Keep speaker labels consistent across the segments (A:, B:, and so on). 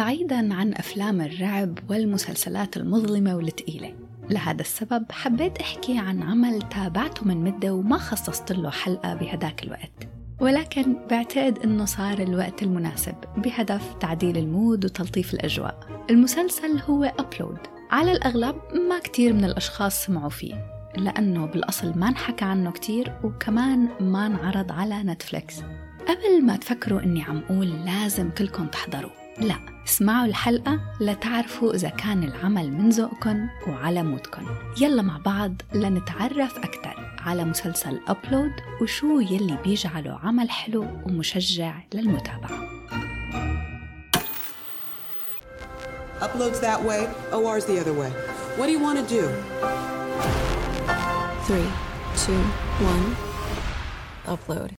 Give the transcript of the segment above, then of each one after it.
A: بعيدا عن أفلام الرعب والمسلسلات المظلمة والتقيلة. لهذا السبب حبيت أحكي عن عمل تابعته من مدة وما خصصت له حلقة بهداك الوقت. ولكن بعتقد أنه صار الوقت المناسب بهدف تعديل ال mood وتلطيف الأجواء. المسلسل هو Upload على الأغلب ما كتير من الأشخاص سمعوا فيه لأنه بالأصل ما انحكى عنه كتير وكمان ما انعرض على نتفليكس قبل ما تفكروا أني عم أقول لازم كلكم تحضروا. لا اسمعوا الحلقة لتعرفوا إذا كان العمل من ذوقكم وعلى مودكم يلا مع بعض لنتعرف أكثر على مسلسل أبلود وشو يلي بيجعله عمل حلو ومشجع للمتابعة
B: Uploads that way, OR's the other way. What do you want to do?
C: Three, two, one. Upload.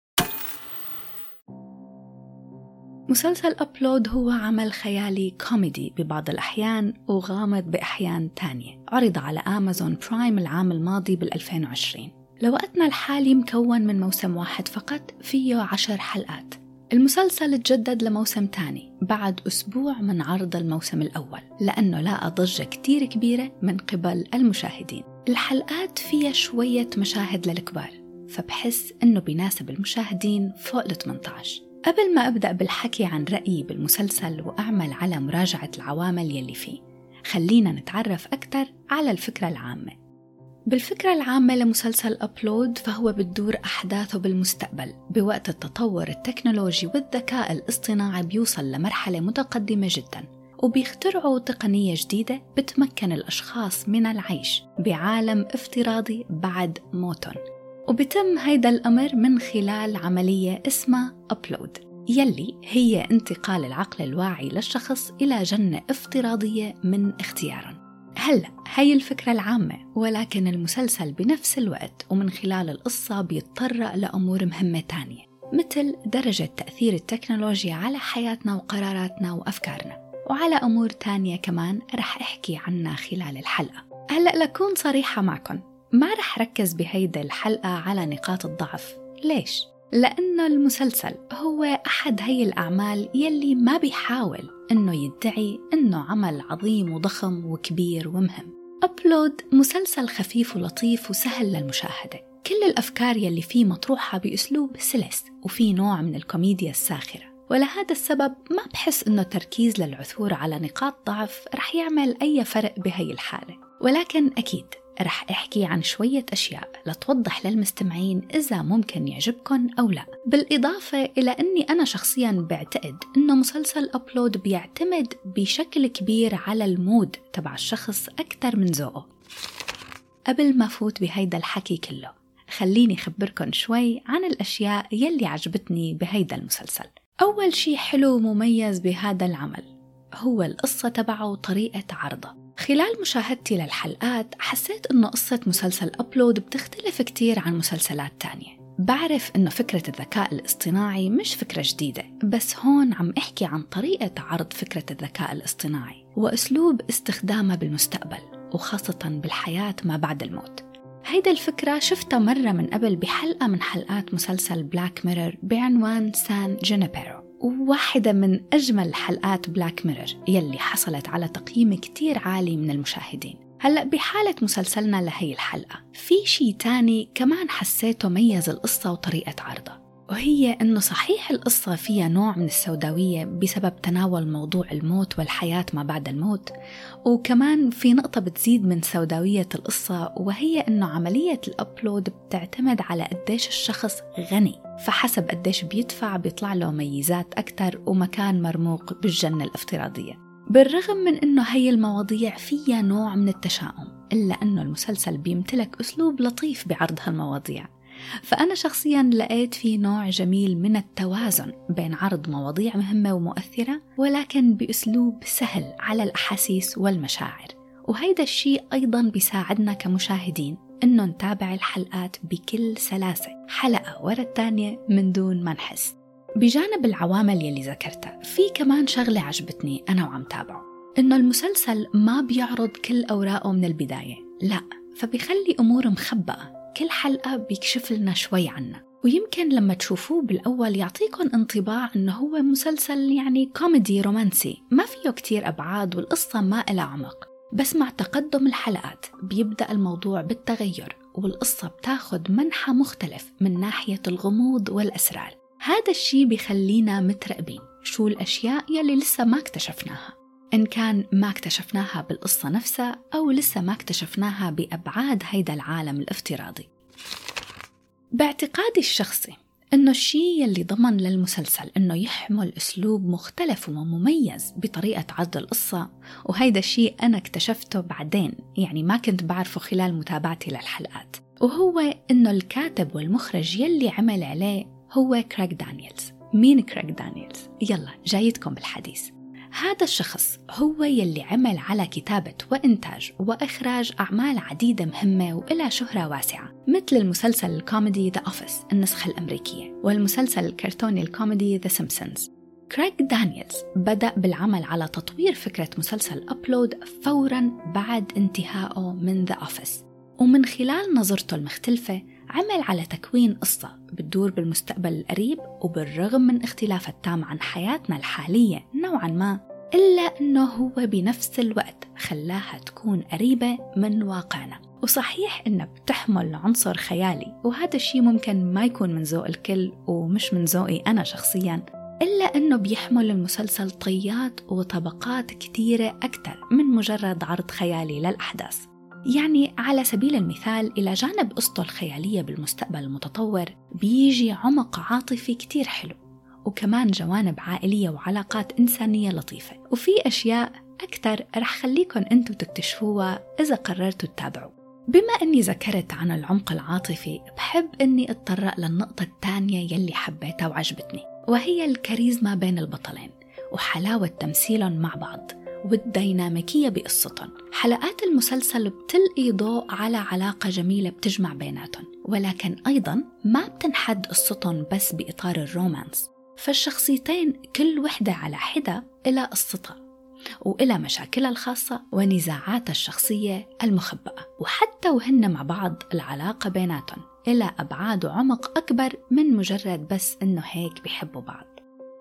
A: مسلسل Upload هو عمل خيالي كوميدي ببعض الأحيان وغامض بأحيان تانية. عرض على Amazon Prime العام الماضي بال 2020 لوقتنا الحالي مكون من موسم واحد فقط فيه عشر حلقات. المسلسل تجدد لموسم تاني بعد أسبوع من عرض الموسم الأول لأنه لاقى ضجة كتير كبيرة من قبل المشاهدين. الحلقات فيها شوية مشاهد للكبار فبحس إنه بيناسب المشاهدين فوق ال 18 قبل ما أبدأ بالحكي عن رأيي بالمسلسل وأعمل على مراجعة العوامل يلي فيه خلينا نتعرف أكثر على الفكرة العامة. بالفكرة العامة لمسلسل أبلود فهو بتدور أحداثه بالمستقبل بوقت التطور التكنولوجي والذكاء الاصطناعي بيوصل لمرحلة متقدمة جدا وبيخترعوا تقنية جديدة بتمكن الأشخاص من العيش بعالم افتراضي بعد موتهم وبتم هيدا الأمر من خلال عملية اسمها أبلود يلي هي انتقال العقل الواعي للشخص إلى جنة افتراضية من اختيارهم. هلا هي الفكرة العامة ولكن المسلسل بنفس الوقت ومن خلال القصة بيتطرق لأمور مهمة تانية مثل درجة تأثير التكنولوجيا على حياتنا وقراراتنا وأفكارنا. وعلى أمور تانية كمان رح أحكي عنها خلال الحلقة. هلأ لكون صريحة معكم ما رح ركز بهيدا الحلقة على نقاط الضعف. ليش؟ لأنه المسلسل هو أحد هي الأعمال يلي ما بيحاول إنه يدعي إنه عمل عظيم وضخم وكبير ومهم. أبلود مسلسل خفيف ولطيف وسهل للمشاهدة. كل الأفكار يلي فيه مطروحة بأسلوب سلس وفي نوع من الكوميديا الساخرة. ولهذا السبب ما بحس إنه تركيز للعثور على نقاط ضعف رح يعمل أي فرق بهي الحالة. ولكن أكيد رح أحكي عن شوية أشياء لتوضح للمستمعين إذا ممكن يعجبكم أو لا. بالإضافة إلى أني أنا شخصيا بعتقد أنه مسلسل Upload بيعتمد بشكل كبير على ال mood تبع الشخص أكثر من ذوقه. قبل ما فوت بهيدا الحكي كله خليني خبركن شوي عن الأشياء يلي عجبتني بهيدا المسلسل. أول شي حلو ومميز بهذا العمل هو القصة تبعه وطريقة عرضه. خلال مشاهدتي للحلقات حسيت إنه قصة مسلسل Upload بتختلف كتير عن مسلسلات تانية. بعرف إنه فكرة الذكاء الاصطناعي مش فكرة جديدة بس هون عم أحكي عن طريقة عرض فكرة الذكاء الاصطناعي وأسلوب استخدامها بالمستقبل وخاصة بالحياة ما بعد الموت. هيدا الفكرة شفتها مرة من قبل بحلقة من حلقات مسلسل Black Mirror بعنوان San Junipero وواحدة من أجمل حلقات Black Mirror يلي حصلت على تقييم كتير عالي من المشاهدين. هلأ بحالة مسلسلنا لهي الحلقة في شي تاني كمان حسيته ميز القصة وطريقة عرضها. وهي أنه صحيح القصة فيها نوع من السوداوية بسبب تناول موضوع الموت والحياة ما بعد الموت. وكمان في نقطة بتزيد من سوداوية القصة وهي أنه عملية الأبلود بتعتمد على قديش الشخص غني. فحسب قديش بيدفع بيطلع له ميزات أكثر ومكان مرموق بالجنة الافتراضية. بالرغم من أنه هي المواضيع فيها نوع من التشاؤم إلا أنه المسلسل بيمتلك أسلوب لطيف بعرض هالمواضيع. فأنا شخصيا لقيت في نوع جميل من التوازن بين عرض مواضيع مهمة ومؤثرة ولكن بأسلوب سهل على الأحاسيس والمشاعر. وهيدا الشيء أيضا بيساعدنا كمشاهدين إنه نتابع الحلقات بكل سلاسة حلقة ورا الثانية من دون ما نحس. بجانب العوامل يلي ذكرتها في كمان شغلة عجبتني أنا وعم تابعه. إنه المسلسل ما بيعرض كل أوراقه من البداية لا فبيخلي أمور مخبأة. كل حلقة بيكشف لنا شوي عنها. ويمكن لما تشوفوه بالأول يعطيكم انطباع إنه هو مسلسل يعني كوميدي رومانسي. ما فيه كتير أبعاد والقصة ما إلها عمق. بس مع تقدم الحلقات بيبدأ الموضوع بالتغير والقصة بتاخد منحى مختلف من ناحية الغموض والأسرار. هذا الشي بيخلينا مترقبين. شو الأشياء يلي لسه ما اكتشفناها؟ إن كان ما اكتشفناها بالقصة نفسها أو لسه ما اكتشفناها بأبعاد هيدا العالم الافتراضي. باعتقادي الشخصي إنه الشيء يلي ضمن للمسلسل إنه يحمل أسلوب مختلف ومميز بطريقة عرض القصة وهيدا الشيء أنا اكتشفته بعدين يعني ما كنت بعرفه خلال متابعتي للحلقات. وهو إنه الكاتب والمخرج يلي عمل عليه هو كريغ دانييلز. مين كريغ دانييلز؟ يلا جايتكم بالحديث. هذا الشخص هو يلي عمل على كتابة وإنتاج وإخراج أعمال عديدة مهمة وإلها شهرة واسعة مثل المسلسل الكوميدي The Office النسخة الأمريكية والمسلسل الكرتوني الكوميدي The Simpsons كريغ دانييلز بدأ بالعمل على تطوير فكرة مسلسل Upload فورا بعد انتهائه من The Office ومن خلال نظرته المختلفة عمل على تكوين قصة بتدور بالمستقبل القريب وبالرغم من اختلافها التام عن حياتنا الحالية نوعا ما إلا أنه هو بنفس الوقت خلاها تكون قريبة من واقعنا. وصحيح إنها بتحمل عنصر خيالي وهذا الشيء ممكن ما يكون من ذوق الكل ومش من ذوقي أنا شخصيا إلا أنه بيحمل المسلسل طيات وطبقات كتيرة أكثر من مجرد عرض خيالي للأحداث. يعني على سبيل المثال إلى جانب قصته الخيالية بالمستقبل المتطور بيجي عمق عاطفي كتير حلو وكمان جوانب عائلية وعلاقات إنسانية لطيفة وفي أشياء أكثر رح خليكن أنتوا تكتشفوها إذا قررتوا تتابعوا. بما أني ذكرت عن العمق العاطفي بحب أني أتطرق للنقطة الثانية يلي حبيتها وعجبتني وهي الكاريزما بين البطلين وحلاوة تمثيلهم مع بعض. والديناميكية بقصتهم. حلقات المسلسل بتلقي ضوء على علاقة جميلة بتجمع بيناتهم ولكن أيضا ما بتنحد قصتهم بس بإطار الرومانس. فالشخصيتين كل وحدة على حدة إلى قصتها وإلى مشاكلها الخاصة ونزاعاتها الشخصية المخبأة. وحتى وهن مع بعض العلاقة بيناتهم إلى أبعاد وعمق أكبر من مجرد بس إنه هيك بيحبوا بعض.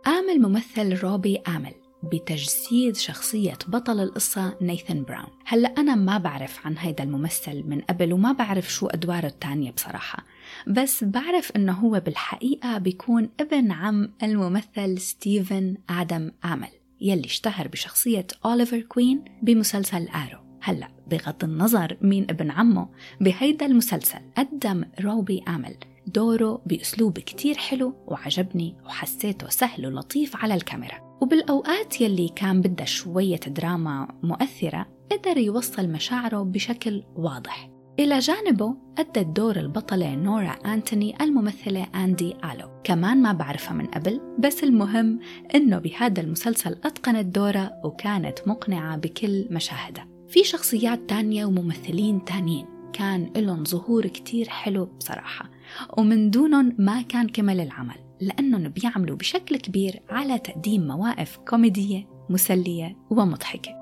A: آمل ممثل روبي آمل. بتجسيد شخصية بطل القصة نيثن براون. هلأ أنا ما بعرف عن هيدا الممثل من قبل وما بعرف شو أدواره التانية بصراحة. بس بعرف أنه هو بالحقيقة بيكون ابن عم الممثل ستيفن آدم آمل يلي اشتهر بشخصية أوليفر كوين بمسلسل Arrow. هلأ بغض النظر مين ابن عمه بهيدا المسلسل قدم روبي آمل دوره بأسلوب كتير حلو وعجبني وحسيته سهل ولطيف على الكاميرا. وبالأوقات يلي كان بدها شوية دراما مؤثرة قدر يوصل مشاعره بشكل واضح. إلى جانبه أدت دور البطلة نورا أنتوني الممثلة أندي آلو. كمان ما بعرفها من قبل بس المهم إنه بهذا المسلسل أتقنت دورها وكانت مقنعة بكل مشاهدها. في شخصيات تانية وممثلين تانيين. كان لهم ظهور كتير حلو بصراحة. ومن دونهم ما كان كمل العمل. لأنهم بيعملوا بشكل كبير على تقديم مواقف كوميدية مسلية ومضحكة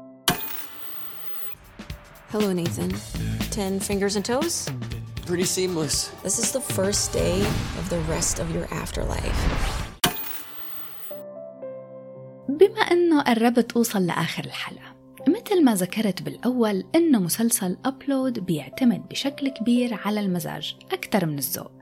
C: Hello, Nathan. Ten fingers and toes?
D: Pretty seamless.
C: This is the first day of the rest of your afterlife.
A: بما أنه قربت أوصل لآخر الحلقة مثل ما ذكرت بالأول إنه مسلسل أبلود بيعتمد بشكل كبير على المزاج أكثر من الذوق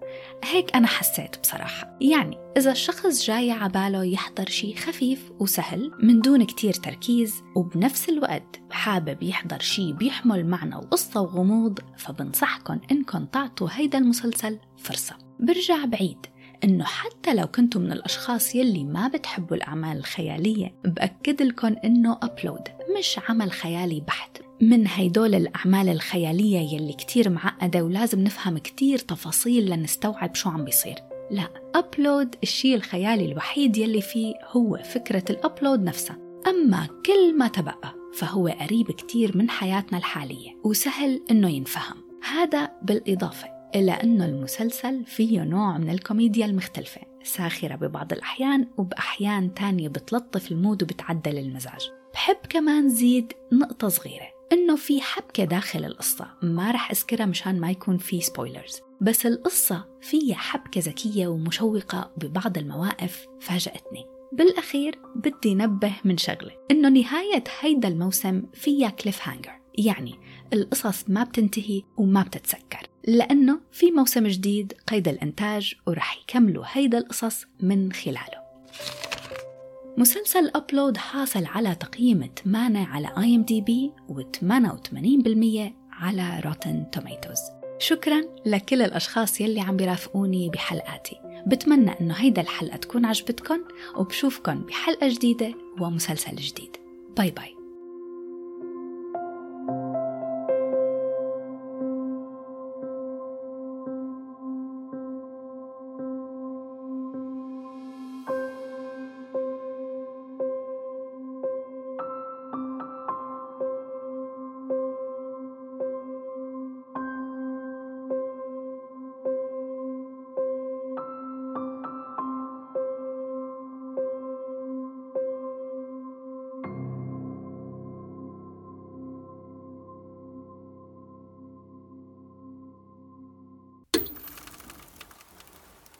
A: هيك أنا حسيت بصراحة. يعني إذا الشخص جاي عباله يحضر شي خفيف وسهل من دون كتير تركيز وبنفس الوقت حابب يحضر شي بيحمل معنى وقصة وغموض فبنصحكن إنكن تعطوا هيدا المسلسل فرصة. برجع بعيد. إنه حتى لو كنتوا من الأشخاص يلي ما بتحبوا الأعمال الخيالية بأكد لكم إنه Upload مش عمل خيالي بحت. من هيدول الأعمال الخيالية يلي كتير معقدة ولازم نفهم كتير تفاصيل لنستوعب شو عم بيصير. لا Upload الشيء الخيالي الوحيد يلي فيه هو فكرة ال upload نفسها. أما كل ما تبقى فهو قريب كتير من حياتنا الحالية وسهل إنه ينفهم. هذا بالإضافة. إلى أنه المسلسل فيه نوع من الكوميديا المختلفة ساخرة ببعض الأحيان وبأحيان تانية بتلطف ال mood وبتعدل المزاج. بحب كمان زيد نقطة صغيرة إنه في حبكة داخل القصة ما رح أذكرها مشان ما يكون في spoilers بس القصة فيها حبكة ذكية ومشوقة ببعض المواقف فاجأتني. بالأخير بدي نبه من شغلة إنه نهاية هيدا الموسم فيها cliffhanger يعني القصص ما بتنتهي وما بتتسكر. لأنه في موسم جديد قيد الإنتاج ورح يكملوا هيدا القصص من خلاله. مسلسل أبلود حاصل على تقييم 8 على IMDb و88% على Rotten Tomatoes شكرا لكل الأشخاص يلي عم بيرافقوني بحلقاتي. بتمنى أنه هيدا الحلقة تكون عجبتكم وبشوفكن بحلقة جديدة ومسلسل جديد. باي باي.